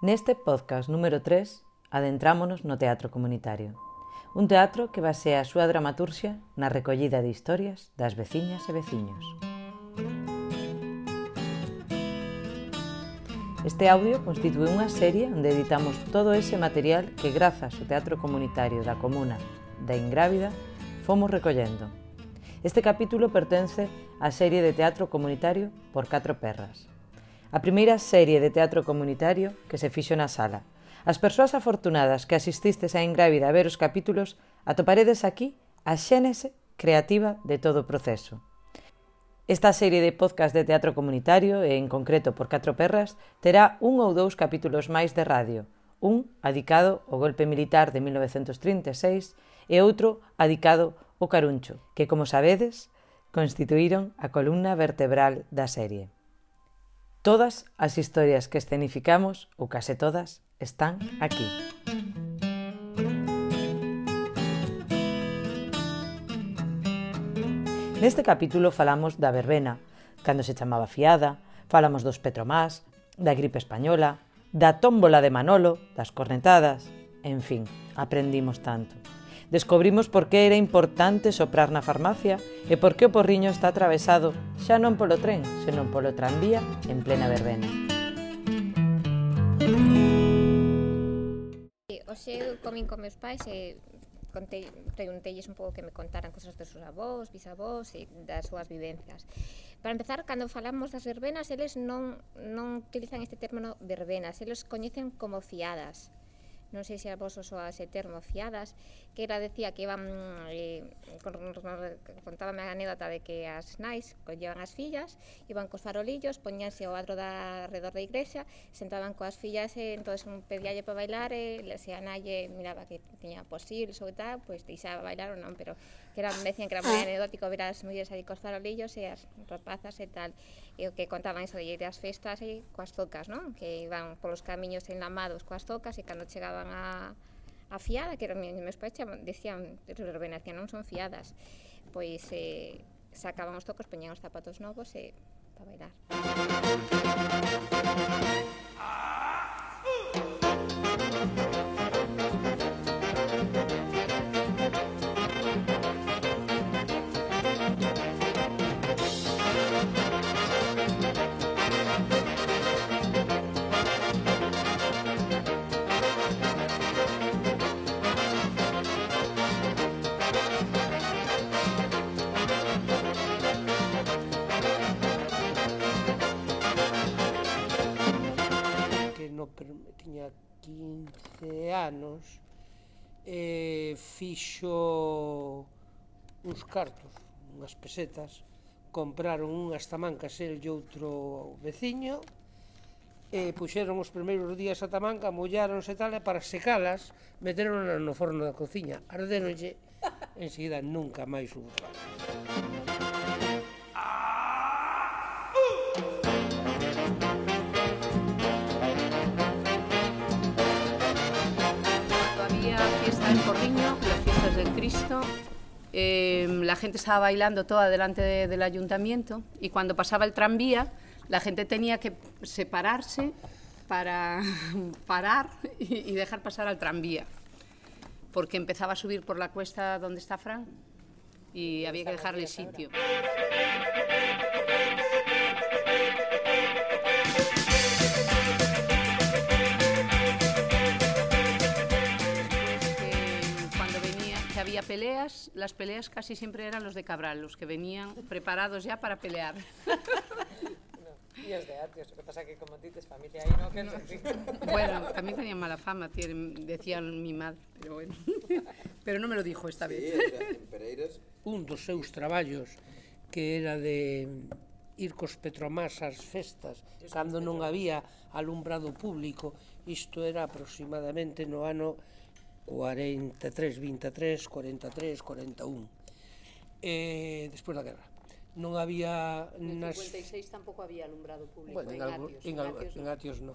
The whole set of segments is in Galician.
Neste podcast número 3 adentrámonos no teatro comunitario. Un teatro que basea a súa dramaturxia na recollida de historias das veciñas e veciños. Este audio constitúe unha serie onde editamos todo ese material que grazas ao teatro comunitario da comuna da Ingrávida fomos recollendo. Este capítulo pertence á serie de teatro comunitario por catro perras, a primeira serie de teatro comunitario que se fixo na sala. As persoas afortunadas que asististes a Engrávida a ver os capítulos atoparedes aquí a xénese creativa de todo o proceso. Esta serie de podcast de teatro comunitario, e en concreto por catro perras, terá un ou dous capítulos máis de radio, un adicado ao golpe militar de 1936 e outro adicado ao caruncho, que, como sabedes, constituíron a columna vertebral da serie. Todas as historias que escenificamos, ou case todas, están aquí. Neste capítulo falamos da verbena, cando se chamaba fiada, falamos dos petromás, da gripe española, da tómbola de Manolo, das cornetadas, en fin, aprendimos tanto. Descobrimos por que era importante soprar na farmacia e por que o porriño está atravesado xa non polo tren, senón polo tranvía en plena verbena. Oxe, eu comín con meus pais e contei, preguntelles un pouco que me contaran cosas dos seus avós, bisavós e das súas vivencias. Para empezar, cando falamos das verbenas, eles non, non utilizan este término verbenas, eles coñecen como fiadas. Non sei se a vos soa ese termo fiadas, que era decía que iban eh, contábame a anécdota de que as nais collevan as fillas, iban cos farolillos, poñanse ao adro da redor da igrexa, sentaban coas fillas eh, e entón pedíalle para bailar eh, e se a nalle miraba que tiña posible ou tal, pois deixaba bailar ou non, pero que era, me decían que era moi ah. anecdótico ver as mulleres aí cos farolillos e as rapazas e tal, e o que contaban iso de ir festas e coas zocas, non? Que iban polos camiños enlamados coas zocas e cando chegaban a a fiada, que eran, meus pais chaman, dicían, Rubén, que non son fiadas, pois eh, sacaban os tocos, poñían os zapatos novos e eh, para bailar. Ah! tiña 15 anos e fixo uns cartos, unhas pesetas, compraron unhas tamancas el e outro veciño e puxeron os primeiros días a tamanca, molláronse tal e para secalas meteron no forno da cociña, arderonlle, enseguida nunca máis hubo tamanca. Del Cristo. Eh, la gente estaba bailando toda delante de, del ayuntamiento y cuando pasaba el tranvía, la gente tenía que separarse para parar y, y dejar pasar al tranvía, porque empezaba a subir por la cuesta donde está Fran y había que dejarle sitio. había peleas, las peleas casi siempre eran los de Cabral, los que venían preparados ya para pelear. Y es de Atios, lo que pasa que como dices familia ahí no, que no. Bueno, también tenían mala fama, tienen, decían mi madre, pero bueno. Pero no me lo dijo esta sí, vez. Sí, Pereiras. Un dos seus traballos que era de ir cos petromás ás festas, cando non había alumbrado público, isto era aproximadamente no ano 43, 23, 43, 41 eh, despois da guerra. Non había nas... En 56 tampouco había alumbrado público bueno, en, en, Atios, en, en Atios no.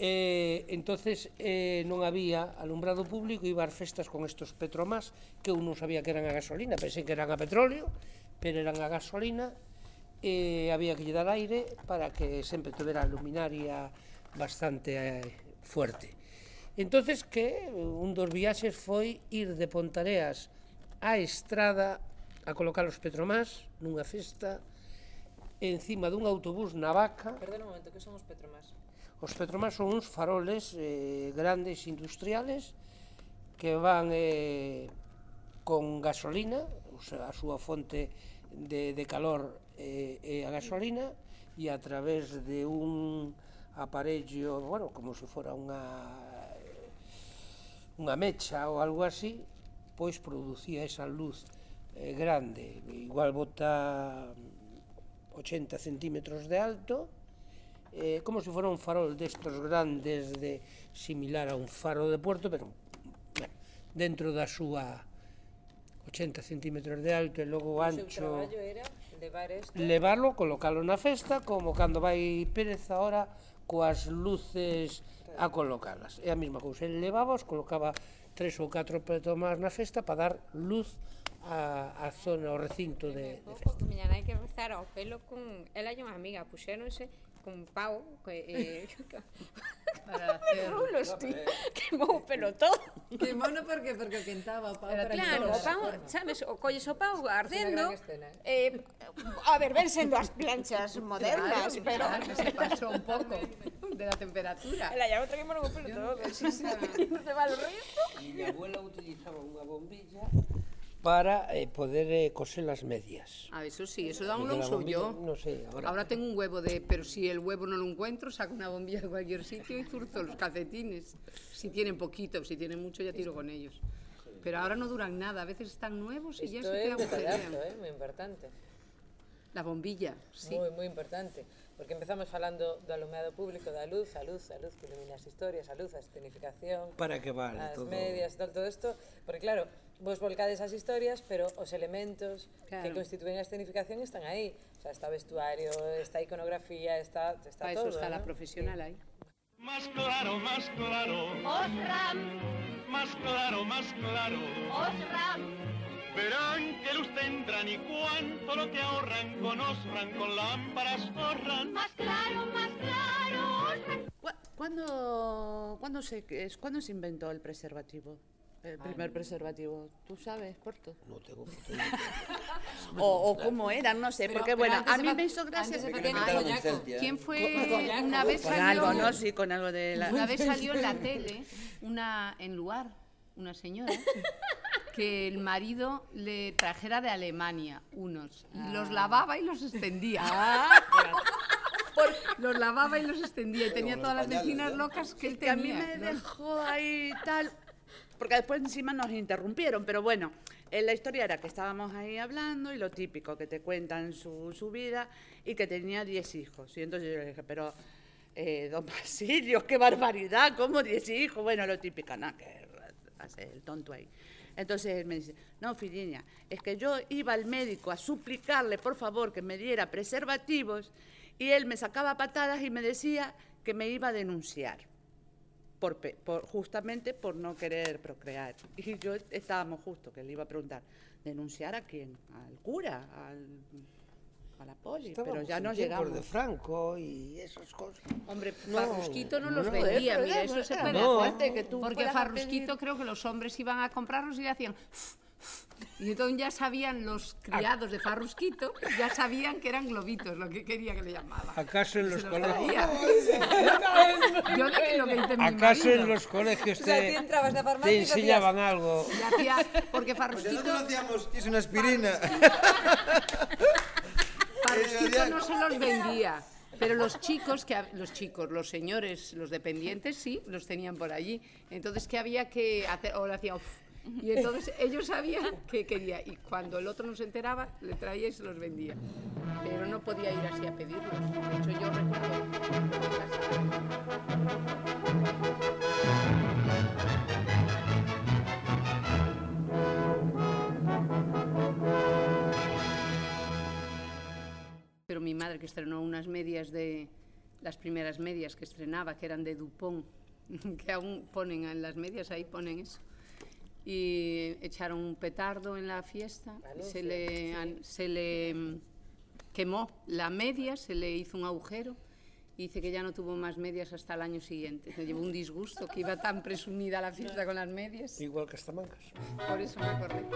Eh, entonces eh, non había alumbrado público iba ás festas con estos petromás que eu non sabía que eran a gasolina pensei que eran a petróleo pero eran a gasolina e eh, había que lle dar aire para que sempre tuvera luminaria bastante eh, fuerte. Entonces que un dos viaxes foi ir de Pontareas á estrada a colocar os Petromás nunha festa encima dun autobús na vaca. Perdón un momento, que son os Petromás? Os Petromás son uns faroles eh, grandes industriales que van eh, con gasolina, o sea, a súa fonte de, de calor eh, é eh, a gasolina, e a través de un aparello, bueno, como se fora unha unha mecha ou algo así, pois producía esa luz eh, grande, igual bota 80 centímetros de alto, eh, como se fora un farol destos grandes de similar a un faro de puerto, pero bueno, dentro da súa 80 centímetros de alto e logo pois o ancho. O era levar esto? Levarlo, colocalo na festa, como cando vai Pérez ahora coas luces a colocalas. É a mesma cousa, el levábaos, colocaba tres ou catro petomadas na festa para dar luz a, a zona, ao recinto de, de festa. Miña nai que rezar ao pelo con... Ela e unha amiga puxéronse con pau que, eh, para hacer rulos, tío. o pelo todo. Quemou no porque porque quentaba pau para Claro, o pau, sabes, o colles o pau ardendo. ¿eh? eh, a ver, ven sendo as planchas modernas, pero claro, se pasou un pouco de la temperatura. Ela ya outra que me lo pelo todo. Sí, sí. Non te va o resto. Mi abuela utilizaba unha bombilla para eh, poder eh, coser las medias. Ah, eso sí, eso da un uso bombilla, yo. No sé, ahora. Ahora tengo un huevo de, pero si el huevo no lo encuentro, saco una bombilla de cualquier sitio y zurzo los calcetines. Si tienen poquito, si tienen mucho ya tiro con ellos. Pero ahora no duran nada, a veces están nuevos y ya Isto se detallazo, agujerean. eh, moi importante. La bombilla, sí. Moi, moi importante. Porque empezamos falando do alumeado público, da luz, a luz, a luz que ilumina as historias, a luz, a escenificación, Para que vale as todo. medias, todo, todo isto, porque claro, vos volcades as historias, pero os elementos que Claro. constituen a escenificación están aí. O sea, está vestuario, está iconografía, está, está Para todo. eso está la ¿no? profesional ahí. Más claro, más claro. Más claro, más claro. Verán qué luz tendrán y cuánto lo que ahorran con Osran, con lámparas ahorran. Cu- ¿Cuándo, cuándo, se, es, ¿Cuándo se inventó el preservativo? El primer preservativo. ¿Tú sabes, Porto? No tengo. O, o cómo era, no sé, porque bueno, a mí me hizo gracia. porque-. ¿Quién fue? Una vez con salió, algo, ¿no? Sí, con algo de la... una vez salió en la tele una en lugar, una señora, que el marido le trajera de Alemania unos y los lavaba y los extendía. los lavaba y los extendía y tenía todas las vecinas locas que él que a mí tenía. me dejó ahí tal, porque después encima nos interrumpieron, pero bueno, eh, la historia era que estábamos ahí hablando y lo típico, que te cuentan su, su vida y que tenía 10 hijos. Y entonces yo le dije, pero, eh, don Basilio, qué barbaridad, ¿cómo 10 hijos? Bueno, lo típico, no, que hace el tonto ahí. Entonces él me dice, no, Filiña, es que yo iba al médico a suplicarle, por favor, que me diera preservativos y él me sacaba patadas y me decía que me iba a denunciar por, pe- por- justamente por no querer procrear. Y yo estábamos justo, que le iba a preguntar, ¿denunciar a quién? ¿Al cura? ¿Al, a la poli? pero ya no llegamos. de Franco y esas cosas. Hombre, No, Farrusquito no los no, vendía, mira, eso se puede fuerte que tú Porque Farrusquito pedir- creo que los hombres iban a comprarlos y le hacían... Y entonces ya sabían los criados de Farrusquito, ya sabían que eran globitos, lo que quería que le llamaba. ¿Acaso en los colegios? Traía. Yo de que lo que hice ¿Acaso en los colegios O sea, te, entrabas y hacías- enseñaban algo? Y hacía, porque Farrusquito, hacíamos que es una aspirina. Farrusquito no se los vendía. Pero los chicos, que los chicos, los señores, los dependientes, sí, los tenían por allí. Entonces, ¿qué había que hacer? O le hacía uf. Y entonces ellos sabían que quería. Y cuando el otro no se enteraba, le traía y se los vendía. Pero no podía ir así a pedirlos. De hecho, yo recuerdo. Pero mi madre que estrenó unas medias de las primeras medias que estrenaba, que eran de Dupont, que aún ponen en las medias, ahí ponen eso. Y echaron un petardo en la fiesta, y se le, an- se le mm, quemó la media, se le hizo un agujero y dice que ya no tuvo más medias hasta el año siguiente. Se llevó un disgusto que iba tan presumida a la fiesta con las medias. Igual que Astamancas. Por eso me acordé.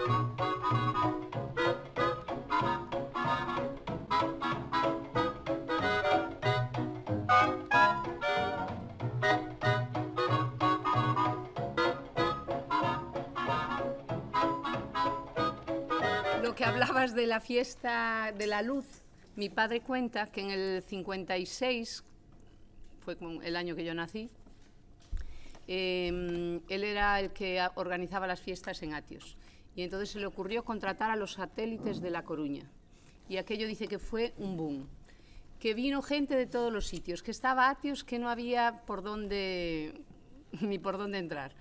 De la fiesta de la luz, mi padre cuenta que en el 56, fue el año que yo nací, eh, él era el que organizaba las fiestas en Atios. Y entonces se le ocurrió contratar a los satélites de La Coruña. Y aquello dice que fue un boom. Que vino gente de todos los sitios, que estaba Atios que no había por dónde, ni por dónde entrar.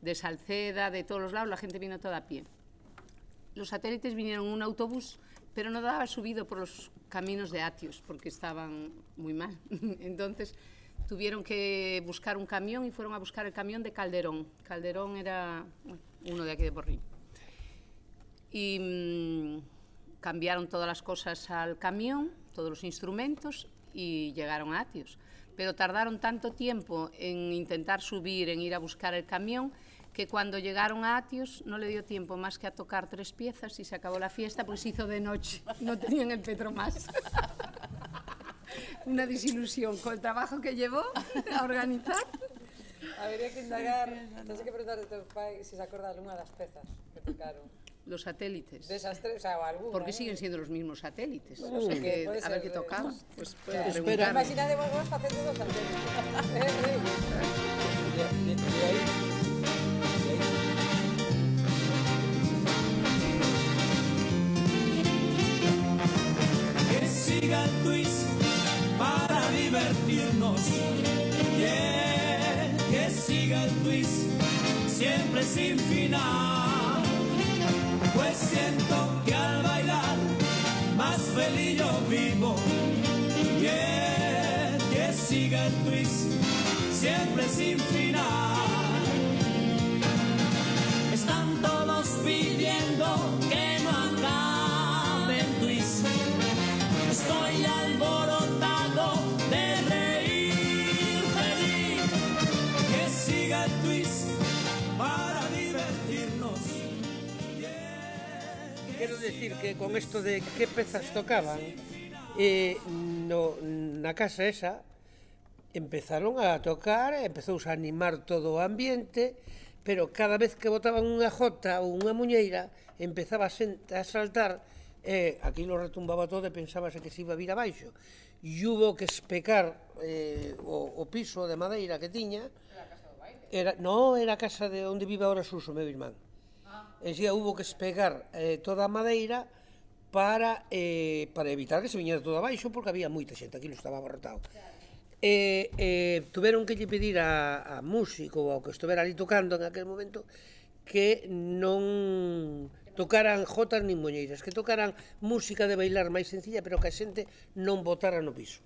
De Salceda, de todos los lados, la gente vino toda a pie. Los satélites vinieron en un autobús, pero no daba subido por los caminos de Atios, porque estaban muy mal. Entonces tuvieron que buscar un camión y fueron a buscar el camión de Calderón. Calderón era uno de aquí de Porriño. Y mm, cambiaron todas las cosas al camión, todos los instrumentos, y llegaron a Atios. Pero tardaron tanto tiempo en intentar subir, en ir a buscar el camión, que cuando llegaron a Atios no le dio tiempo más que a tocar tres piezas y se acabó la fiesta, pues se hizo de noche. No tenían el Petro más. Una desilusión con el trabajo que llevó a organizar. Habería que indagar, tens que preguntar de teu pai se se acorda de algunha das pezas que tocaron. Los satélites. Desas tres, o sea, alguna. Porque ¿eh? siguen siendo los mismos satélites. Bueno, o sea que, a ver qué de- tocaba. Pues puede Claro. preguntar. Imaginade vos vos facendo dos satélites. que siga el twist para divertirnos. Que siga el twist siempre sin final. Pues siento que al bailar más feliz yo vivo. Que siga el twist siempre sin final. quero decir que con isto de que pezas tocaban, eh, no, na casa esa empezaron a tocar, empezouse a animar todo o ambiente, pero cada vez que botaban unha jota ou unha muñeira, empezaba a saltar e eh, aquilo retumbaba todo e pensábase que se iba a vir abaixo. E hubo que especar eh, o, o piso de madeira que tiña. Era a casa do baile? Era, no, era a casa de onde vive ahora Suso, meu irmán en sí hubo que espegar eh, toda a madeira para, eh, para evitar que se viñera todo abaixo porque había moita xente, aquilo estaba abarrotado. Eh, eh, tuveron que lle pedir a, a músico ou ao que estuvera ali tocando en aquel momento que non tocaran jotas nin moñeiras, que tocaran música de bailar máis sencilla, pero que a xente non botara no piso.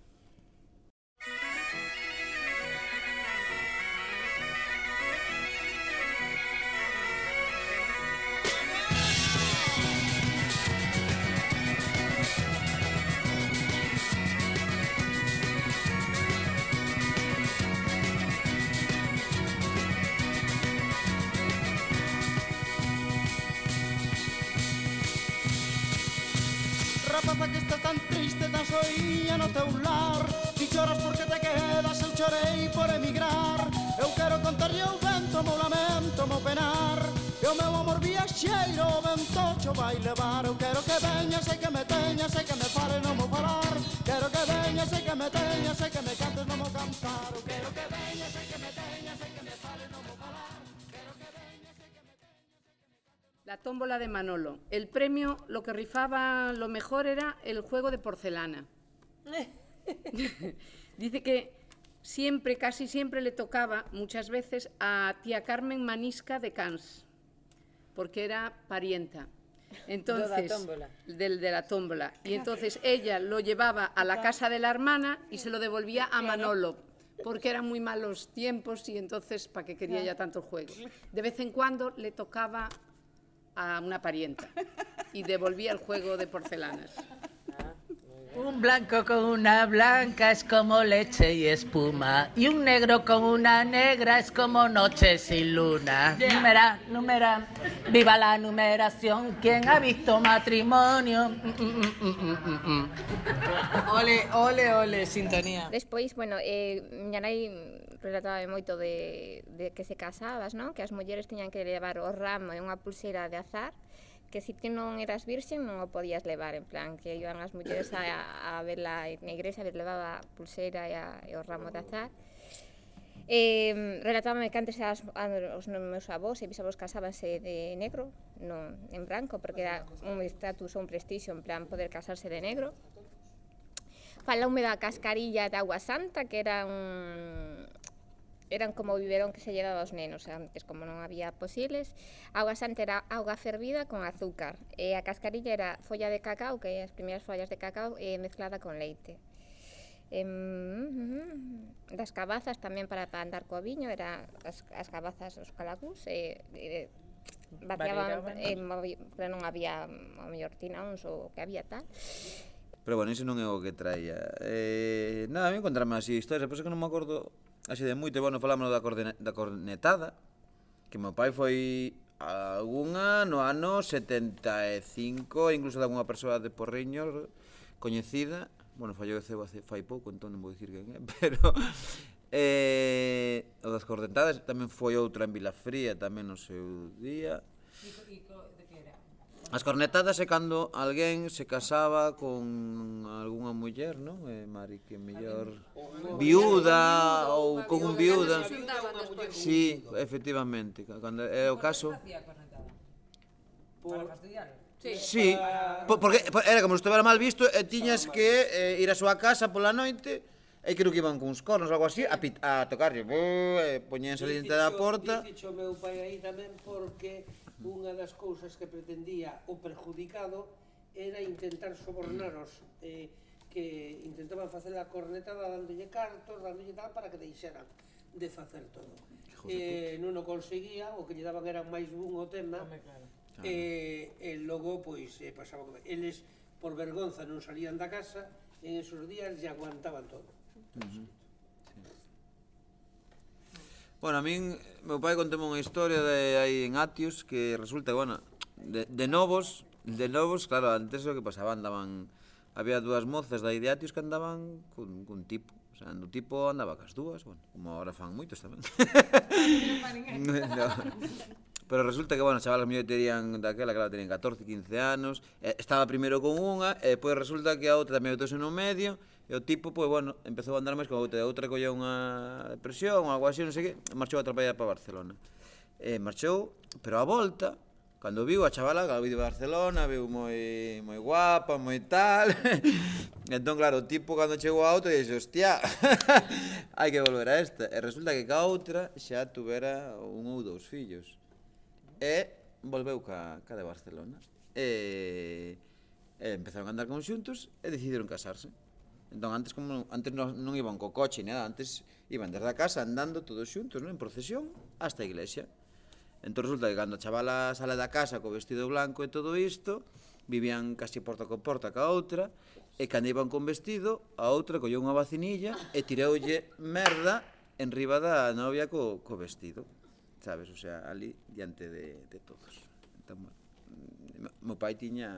rapaza que estás tan triste, tan soía no teu lar Ti choras porque te quedas, eu chorei por emigrar. Eu quero contarlle o vento, o meu lamento, o meu penar. E o meu amor viaxeiro, o vento cho vai levar Eu quero que veñas e que me teñas e que me fales no mo falar Quero que veñas e que me teñas e que me cantes no mo cantar La tómbola de Manolo. El premio, lo que rifaba lo mejor era el juego de porcelana. Dice que siempre, casi siempre le tocaba, muchas veces, a tía Carmen Manisca de Cans, porque era parienta. Entonces, tómbola. del de la tómbola. Y entonces ella lo llevaba a la casa de la hermana y se lo devolvía a Manolo, porque eran muy malos tiempos y entonces, ¿para qué quería ya tanto el juego? De vez en cuando le tocaba a una parienta y devolvía el juego de porcelanas. Un blanco con una blanca es como leche y espuma. Y un negro con una negra es como noche sin luna. Numera, numera. Viva la numeración. ¿Quién ha visto matrimonio? Mm, mm, mm, mm, mm, mm. Ole, ole, ole, sintonía. Despois, bueno, eh, miña nai relataba moito de, de que se casabas, non? Que as mulleres tiñan que levar o ramo e unha pulseira de azar que se ti non eras virxen non o podías levar, en plan, que iban as mulleres a, a verla na igrexa, les levaba a pulseira e, a, e o ramo de azar. Eh, relatábame que antes as, os meus avós e bisavós casábanse de negro, non en branco, porque era un estatus ou un prestixio, en plan, poder casarse de negro. Falaume da cascarilla de agua santa, que era un, eran como o biberón que se lle daba aos nenos antes, como non había posibles. A auga santa era auga fervida con azúcar. E a cascarilla era folla de cacao, que é as primeiras follas de cacao, e mezclada con leite. Em, das cabazas tamén para, para andar co viño, era as, as cabazas, os calagús e, e bateaban, e, pero non había a mellor tinaóns ou o que había tal. Pero bueno, iso non é o que traía. Eh, nada, a mí encontrarme así historias, depois que non me acordo así de moito, bueno, falámonos da, corne, da cornetada, que meu pai foi algunha no ano 75, incluso de alguna persoa de Porriño coñecida, bueno, falleceu hace fai pouco, entón non vou dicir quen é, pero eh, o das cornetadas tamén foi outra en Vilafría, tamén no seu día. E As cornetadas é cando alguén se casaba con algunha muller, non? Eh, Mari, que mellor viuda ou con un viuda. Sí, efectivamente, cando é o caso. Por Sí, sí porque era como se estuvera mal visto e tiñas que eh, ir á súa casa pola noite e creo que iban cuns cornos ou algo así a, pit, a tocarlle, e poñense diante da porta. Dixo meu pai aí tamén porque Unha das cousas que pretendía o perjudicado era intentar sobornaros eh, que intentaban facer a cornetada dándolle cartos, dándolle tal para que deixaran de facer todo. Eh, non o conseguía, o que lle daban era máis bun o tema. e claro. Eh, e logo pois eh, pasaba que eles por vergonza non salían da casa, en esos días lle aguantaban todo. Entonces, uh -huh Bueno, a min, meu pai conteme unha historia de aí en Atius que resulta, bueno, de, de novos, de novos, claro, antes o que pasaba andaban había dúas mozas dai de Atius que andaban cun, cun tipo, o sea, no tipo andaba cas dúas, bueno, como agora fan moitos tamén. no. Pero resulta que, bueno, chavalas mellor terían daquela, claro, terían 14, 15 anos, e estaba primeiro con unha, e depois resulta que a outra tamén o tose no medio, E o tipo, pois, bueno, empezou a andar máis con outra. A outra colleu unha depresión ou algo así, non sei que, marchou a traballar para Barcelona. E marchou, pero a volta, cando viu a chavala, que viu de Barcelona, viu moi moi guapa, moi tal. entón, claro, o tipo cando chegou a outra dixe, hostia, hai que volver a esta. E resulta que ca outra xa tuvera un ou dous fillos. E volveu ca, ca de Barcelona. E, e empezaron a andar conxuntos e decidiron casarse. Entón, antes como antes non, non iban co coche, nada, antes iban desde a casa andando todos xuntos, non? en procesión, hasta a iglesia. Entón resulta que cando a chavala sale da casa co vestido blanco e todo isto, vivían casi porta con porta ca outra, e cando iban con vestido, a outra colleu unha vacinilla e tireulle merda en riba da novia co, co vestido. Sabes, o sea, ali diante de, de todos. Entón, bueno meu pai tiña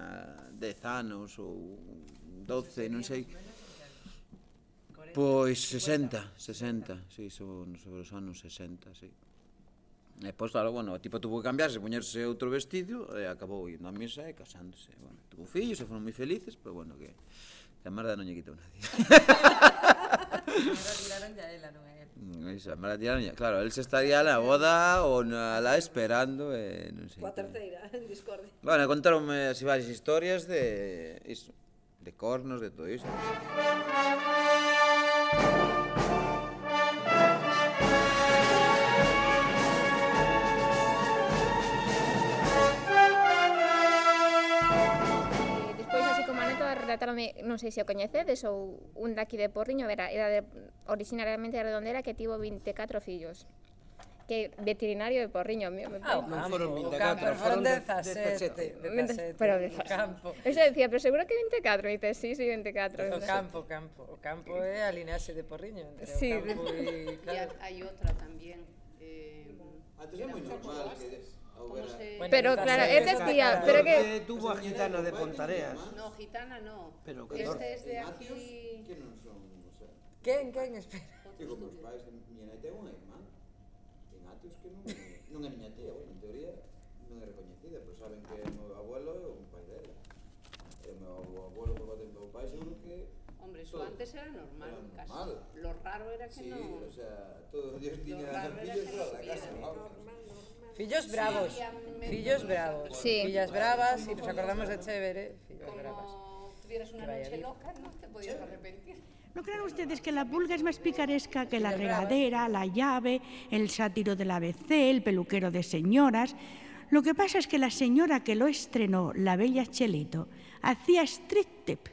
10 anos ou 12, non sei, Pois 60, 60, si, sí, sobre, sobre os anos 60, si. Sí. E pois claro, bueno, o tipo tuvo que cambiarse, poñerse outro vestido e acabou indo a misa e casándose. Bueno, tuvo fillos e foron moi felices, pero bueno, que, que a merda non lle quitou nadie. tiraron a ela, non é? él. A mala tiraron ya. Claro, el se estaría na boda ou na la esperando, e non sei. Coa terceira, en discordia. Bueno, contaronme así varias historias de iso, de cornos, de todo isto. Trátame, non sei se o coñecedes ou un daqui de Porriño, era, era de, originariamente de Redondela que tivo 24 fillos que veterinario de Porriño. Me, me, ah, non foron 24, foron 17. Pero de campo. Eso decía, pero seguro que 24, me dice, sí, sí, 24. O campo, campo. O campo é a lineaxe de Porriño. Entre sí. O campo e, claro. e hai outra tamén. Eh, Antes é moi normal que... Bueno, pero claro, es de espía, pero que... tuvo a gitana de Pontareas? No, gitana no. Pero Este es de aquí... Que non son, o sea... Quen, quen, espera. Digo, meus pais, miña nai ten unha irmán. Ten atios que non, non é miña tía, bueno, en teoría non é recoñecida, pero saben que o meu abuelo é un pai dela. E o meu abuelo por parte do meu pai seguro que Hombre, eso antes era normal, era normal. Lo raro era que sí, no... Sí, o sea, todos os días tiña a fillos sola, casi. Normal, normal. Fillos bravos. Fillos bravos. Sí. Fillas bravas, y nos acordamos de Chévere, fillos bravas. Como tuvieras una noche loca, no te podías arrepentir. ¿No creen ustedes que la pulga es más picaresca que la regadera, la llave, el sátiro del ABC, el peluquero de señoras? Lo que pasa es que la señora que lo estrenó, la bella Chelito, hacía striptease.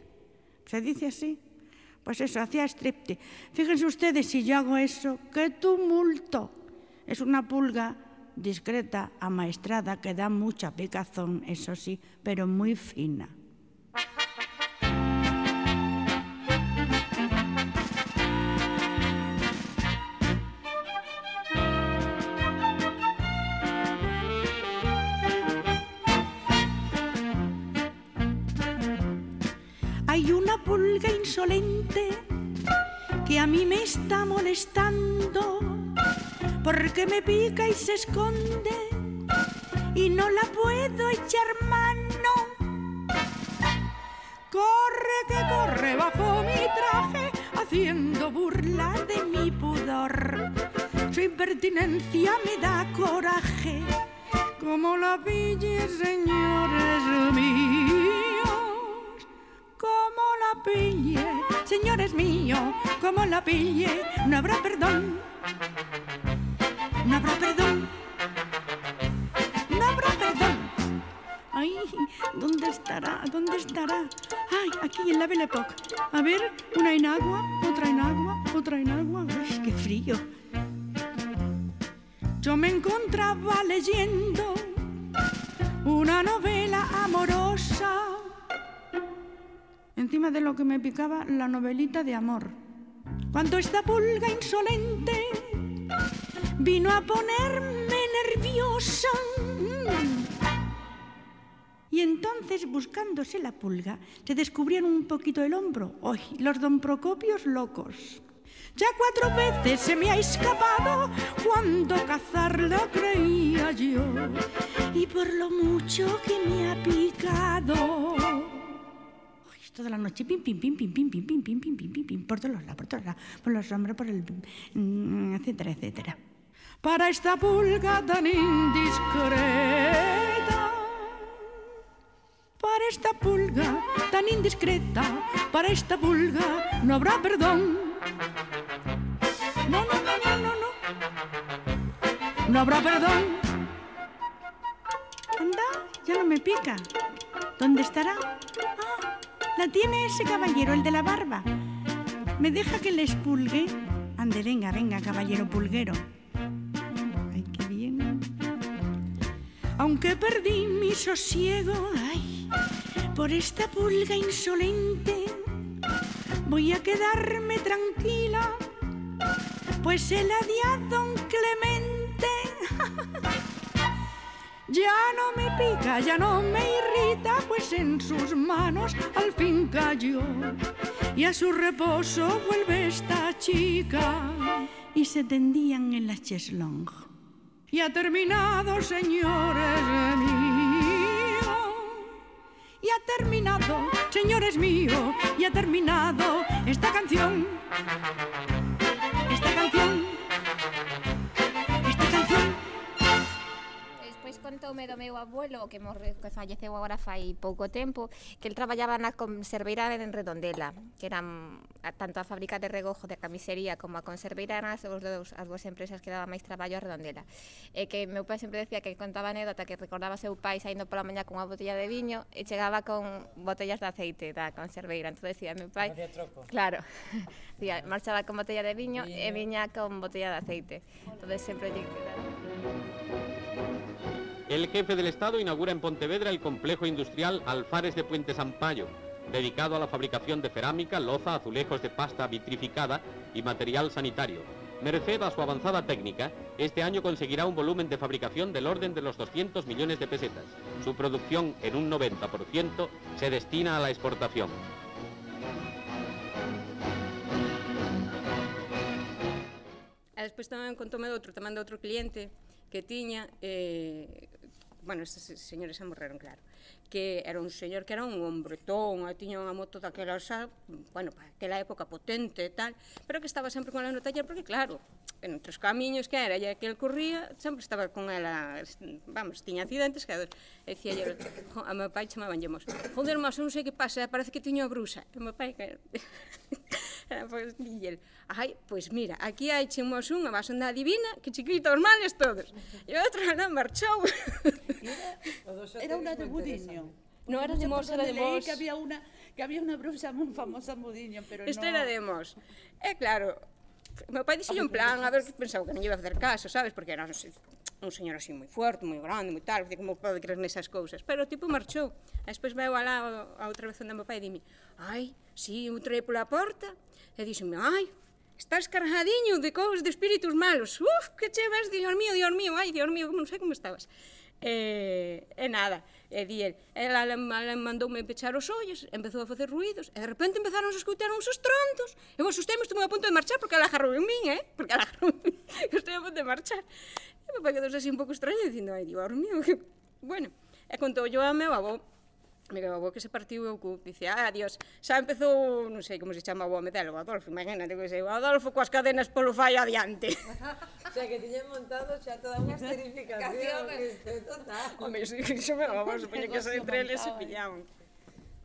¿Se dice así? Pues eso, hacía striptease. Fíjense ustedes si yo hago eso, ¡qué tumulto! Es una pulga discreta, amaestrada, que da mucha picazón, eso sí, pero muy fina. Hay una pulga insolente que a mí me está molestando porque me pica y se esconde y no la puedo echar mano. Corre que corre bajo mi traje haciendo burla de mi pudor. Su impertinencia me da coraje como la pille, señores míos como la pille, señores míos, como la pille, no habrá perdón, no habrá perdón, no habrá perdón. Ay, ¿dónde estará? ¿Dónde estará? Ay, aquí en la Belle Époque. A ver, una en agua, otra en agua, otra en agua. Ay, qué frío. Yo me encontraba leyendo una novela amorosa encima de lo que me picaba la novelita de amor. Cuando esta pulga insolente vino a ponerme nerviosa. mm, Y entonces, buscándose la pulga, se descubrían un poquito el hombro. ¡Ay, los don Procopios locos! Ya cuatro veces se me ha escapado cuando cazarla creía yo. Y por lo mucho que me ha picado. Ay, toda la noche, pim, pim, pim, pim, pim, pim, pim, pim, pim, pim, pim, pim, por todos lados, por todos lados, por los hombros, por el... mm, etcétera, etcétera. Para esta pulga tan indiscreta, para esta pulga tan indiscreta, para esta pulga no habrá perdón. No, no, no, no, no, no. No habrá perdón. Anda, ya no me pica. ¿Dónde estará? Ah, la tiene ese caballero, el de la barba. ¿Me deja que le expulgue? Ande, venga, venga, caballero pulguero. Aunque perdí mi sosiego, ay, por esta pulga insolente, voy a quedarme tranquila, pues el a don Clemente ya no me pica, ya no me irrita, pues en sus manos al fin cayó. Y a su reposo vuelve esta chica y se tendían en la cheslong. Y ha terminado, señores míos. Y ha terminado, señores míos, y ha terminado esta canción. contoume do meu abuelo que morre, que falleceu agora fai pouco tempo, que el traballaba na conserveira en Redondela, que eran a, tanto a fábrica de regojo de camisería como a conserveira eran as, os as dúas empresas que daban máis traballo a Redondela. E que meu pai sempre decía que contaba anécdota que recordaba seu pai saindo pola mañá con unha botella de viño e chegaba con botellas de aceite da conserveira. Entón decía meu pai, claro, decía, marchaba con botella de viño, e eh, viña con botella de aceite. Entonces sempre lle quedaba. El jefe del Estado inaugura en Pontevedra el complejo industrial Alfares de Puente Sampaio, dedicado a la fabricación de cerámica, loza, azulejos de pasta vitrificada y material sanitario. Merced a su avanzada técnica, este año conseguirá un volumen de fabricación del orden de los 200 millones de pesetas. Su producción, en un 90%, se destina a la exportación. Despois tamén de outro cliente que tiña, eh, bueno, estes señores xa morreron, claro, que era un señor que era un hombretón, tiña unha moto daquela xa, bueno, para aquela época potente e tal, pero que estaba sempre con ela no taller, porque claro, en outros camiños que era, e que el corría, sempre estaba con ela, vamos, tiña accidentes, que decía yo, a meu pai chamaban llemos, joder, mas non sei que pasa, parece que tiño a brusa, e meu pai, que... pois dille, ai, pois mira, aquí hai chemos unha vasonda divina que chiquita os males todos. E outra non marchou. Era unha de Budiño. No era de Mos, era de Mos. Que había una que había unha bruxa moi famosa en Budiño, pero Esta no... era de Mos. É claro, meu pai dixo un plan, a ver, que pensaba que non lle iba a facer caso, sabes, porque era un, un señor así moi forte, moi grande, moi tal, como pode creer nesas cousas. Pero o tipo marchou. E despois veu alá a outra vez onde meu pai e dime, ai, si sí, eu entrei pola porta, E díxome, ai, estás cargadiño de cos de espíritus malos. Uf, que che vas, dios mío, dios mío, ai, dios mío, como non sei como estabas. E, e nada, e di el, ela, ela mandoume pechar os ollos, empezou a facer ruidos, e de repente empezaron a escutar uns estrondos, e vos asustei, estuve a punto de marchar, porque ela agarrou en min, eh? porque ela agarrou en min, estuve a punto de marchar. E papá quedou así un pouco extraño, dicindo, ai, dios mío, que... bueno, e contou yo a meu avó, Mira, o que se partiu eu cu, dice, ah, adiós, xa empezou, non sei como se chama o home dela, o Adolfo, imagínate que sei, o Adolfo coas cadenas polo fai adiante. o sea, que tiñen montado xa toda unha esterificación, isto total. Home, si, xo me vamos, supoño que xa entre eles se pillaban.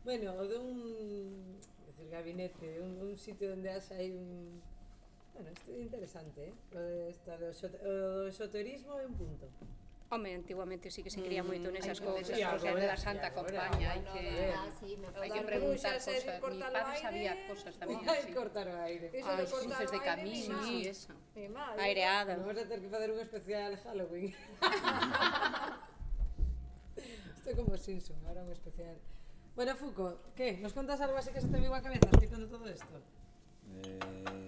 Bueno, de un decir, gabinete, un, un sitio onde haxa hai un... Bueno, isto é interesante, eh? O, de, esta, o, xot, o, o xoterismo é un punto. Hombre, antiguamente sí que se quería moito nesas mm, cousas, porque era da eh. Santa Compaña, hai que ah, sí, hai que preguntar cosas. Eh, mi padre sabía cosas tamén así. cortar o aire. Eso Ai, cruces de camiño, sí, eso. Aireada. Vamos a ter que fazer un especial Halloween. Estou como Simpson, ahora un especial. Bueno, Foucault, que? Nos contas algo así que se te viu a cabeza explicando todo isto? Eh,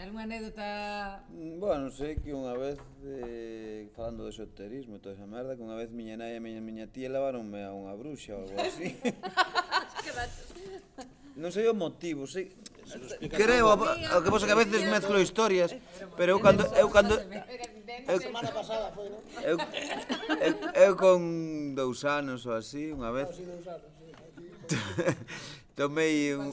De alguna anécdota? Mm, bueno, sei que unha vez, eh, falando de esoterismo e toda esa merda, que unha vez miña nai e miña, miña tía lavaronme a unha bruxa ou algo así. Non sei o motivo, sei, Creo, o que pasa que a veces mezclo historias, pero eu cando eu cando eu, semana pasada foi, non? Eu, eu, eu con dous anos ou así, unha vez. Ah, tomei un,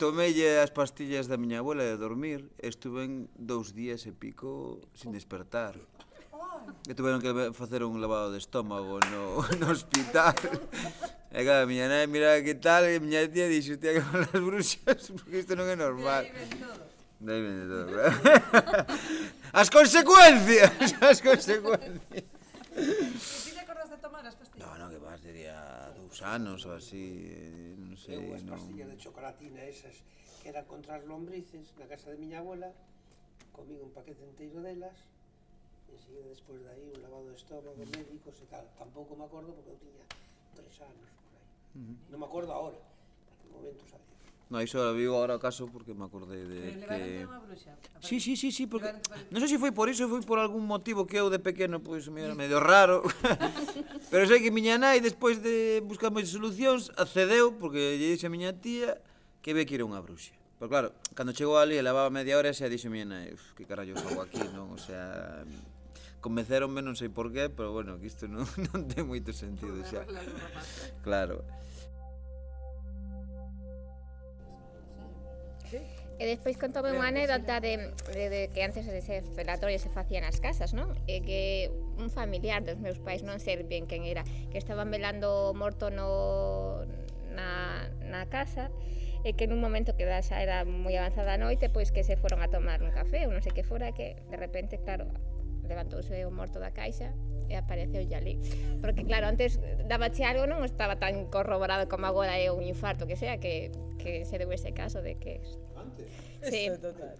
Tomelle as pastillas da miña abuela de dormir, Estuve en dous días e pico sin despertar. E tuveron que facer un lavado de estómago no, no hospital. E claro, miña nai mira que tal, e miña tía dixo, tía, que con as bruxas, porque isto non é normal. De aí vende todo. Claro. As consecuencias, as consecuencias. E ti te acordas de tomar as pastillas? No, no, que vas, diría dous anos ou así sei, eu as pastillas de chocolatina esas que eran contra as lombrices na casa de miña abuela, comí un paquete inteiro delas, e seguida despois de aí un lavado de estómago, mm. médicos e tal. Tampouco me acordo porque eu tiña tres anos por aí. Uh. Non me acordo agora, en momento sabía. No, iso ahora vivo ahora o caso porque me acordei de que... bruxa. Sí, sí, sí, sí, porque... Non sei se foi por iso, foi por algún motivo que eu de pequeno, pois, me era medio raro. Pero sei que miña nai, despois de buscar moitas solucións, accedeu, porque lle dixe a miña tía, que ve que era unha bruxa. Pero claro, cando chegou ali, levaba media hora e xa dixo miña nai, uf, que carallo fago aquí, non? O sea, convenceronme, non sei por qué, pero bueno, que isto non, non ten moito sentido xa. Claro. E despois contoume unha anécdota de, de, de que antes ese velatorio se facía nas casas, non? E que un familiar dos meus pais, non sei ben quen era, que estaban velando morto no, na, na casa e que nun momento que xa era moi avanzada a noite, pois que se foron a tomar un café ou non sei que fora, que de repente, claro, levantouse o morto da caixa e apareceu ali. Porque claro, antes dabache algo non estaba tan corroborado como agora é un infarto que sea que, que se deu ese caso de que Sí, total.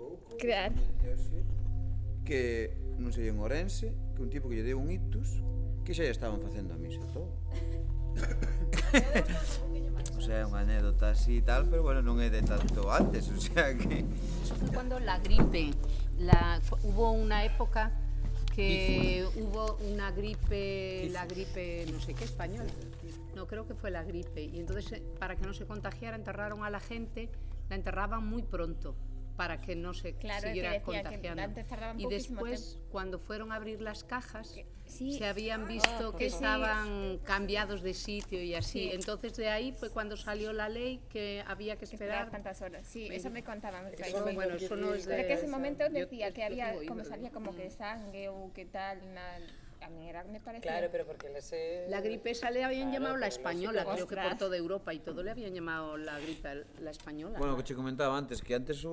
Que non sei en Orense, que un tipo que lle deu un ictus, que xa estaban facendo a misa todo. o sea, é unha anécdota así e tal, pero bueno, non é de tanto antes, o sea que... Cuando la gripe, la, hubo una época que hubo una gripe, la gripe no sé qué española. No, creo que fue la gripe. Y entonces, eh, para que no se contagiara, enterraron a la gente, la enterraban muy pronto para que no se Claro, que siguiera que contagiando. antes tardaban y después, cuando fueron a abrir las cajas, sí. se habían Ah, visto que sí. estaban cambiados de sitio y así. Sí. Entonces de ahí fue cuando salió la ley que había que esperar tantas horas. Sí, eso me contaban. Eso, pais. bueno, eso no es Pero de- que ese momento decía yo que había, como salía como que sangre ou que tal, na, a mí era, me parece... Claro, pero porque les he... La gripe esa le habían claro, llamado la española, creo que por toda Europa y todo le habían llamado la gripe la española. Bueno, que che comentaba antes, que antes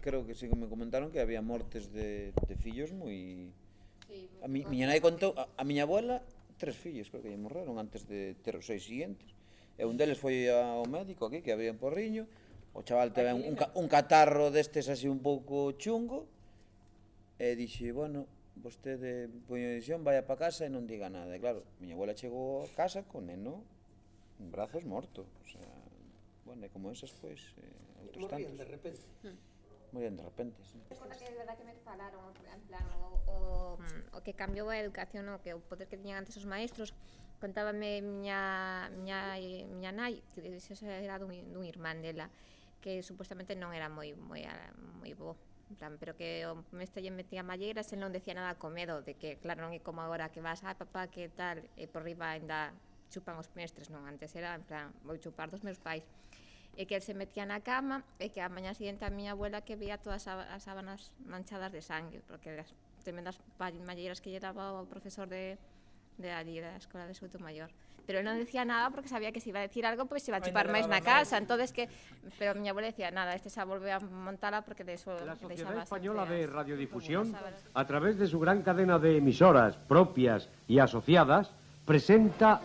creo que sí que me comentaron que había mortes de, de fillos moi... Sí, a mi, miña nai contou, a, a miña abuela, tres fillos creo que lle morreron antes de ter os seis siguientes. E un deles foi ao médico aquí, que había en Porriño, o chaval teve un, un, un catarro destes así un pouco chungo, e dixe, bueno, vostede poño decisión, vaya pa casa e non diga nada. E claro, miña abuela chegou a casa co neno en brazos morto. O sea, bueno, e como esas, pois, eh, outros Morían tantos. Morían de repente. Hmm. Morían de repente, sí. É verdad que me falaron, en plan, o, o, hmm. o que cambiou a educación, o que o poder que tiñan antes os maestros, contábame miña, miña, miña nai, que era dun, dun irmán dela, que supostamente non era moi moi moi bo En plan, pero que o mestre lle metía malleiras, el non decía nada co medo de que, claro, non é como agora que vas, ah, papá, que tal, e por riba ainda chupan os mestres, non, antes era, en plan, vou chupar dos meus pais. E eh, que el se metía na cama e que a mañá siguiente a miña abuela que veía todas as sábanas manchadas de sangue, porque das tremendas malleiras que lle daba o profesor de, de allí, da Escola de Souto Mayor. Pero él non decía nada porque sabía que se iba a decir algo, pues, se iba a chupar máis na casa. Entonces que pero miña abuela decía, nada, este xa volve a montala porque de eso La Sociedad Española de Radiodifusión, sábanas. a través de su gran cadena de emisoras propias y asociadas, presenta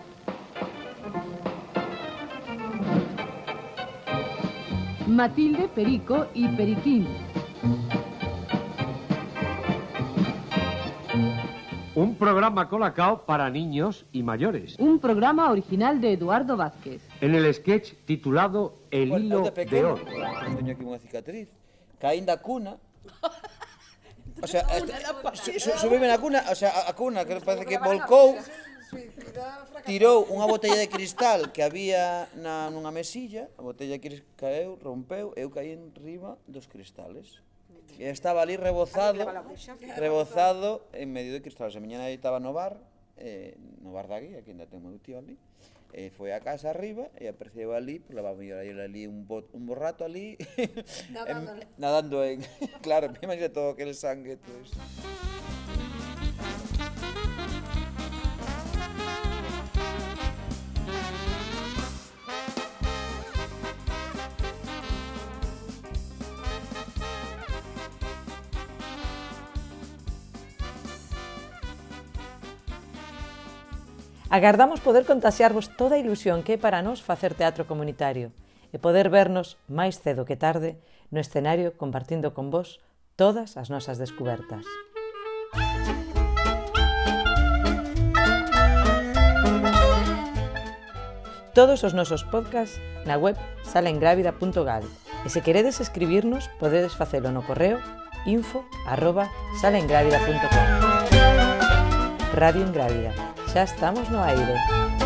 Matilde, Perico y Periquín. Programa colacao para niños y mayores. Un programa original de Eduardo Vázquez. En el sketch titulado El Bueno, hilo de pequeno, oro. teño aquí unha cicatriz, caín da cuna, o sea, este, su, su, subime na cuna, o sea, a, a cuna que parece que volcou, tirou unha botella de cristal que había na, nunha mesilla, a botella que caeu, rompeu, eu caí en riba dos cristales. estaba ali rebozado, rebozado en medio de cristales. A miña nai estaba no bar, eh, no bar da guía, que ainda ten meu tío ali, e eh, foi a casa arriba e apareceu ali, pues, levaba mellor aí ali un, bo, un borrato ali, nadando, en, nadando en, claro, me imagino todo aquel sangue, todo isto. Agardamos poder contaxiarvos toda a ilusión que é para nós facer teatro comunitario e poder vernos máis cedo que tarde no escenario compartindo con vos todas as nosas descubertas. Todos os nosos podcasts na web salengravida.gal e se queredes escribirnos podedes facelo no correo info arroba salengravida.com Radio Ingrávida, xa estamos no aire.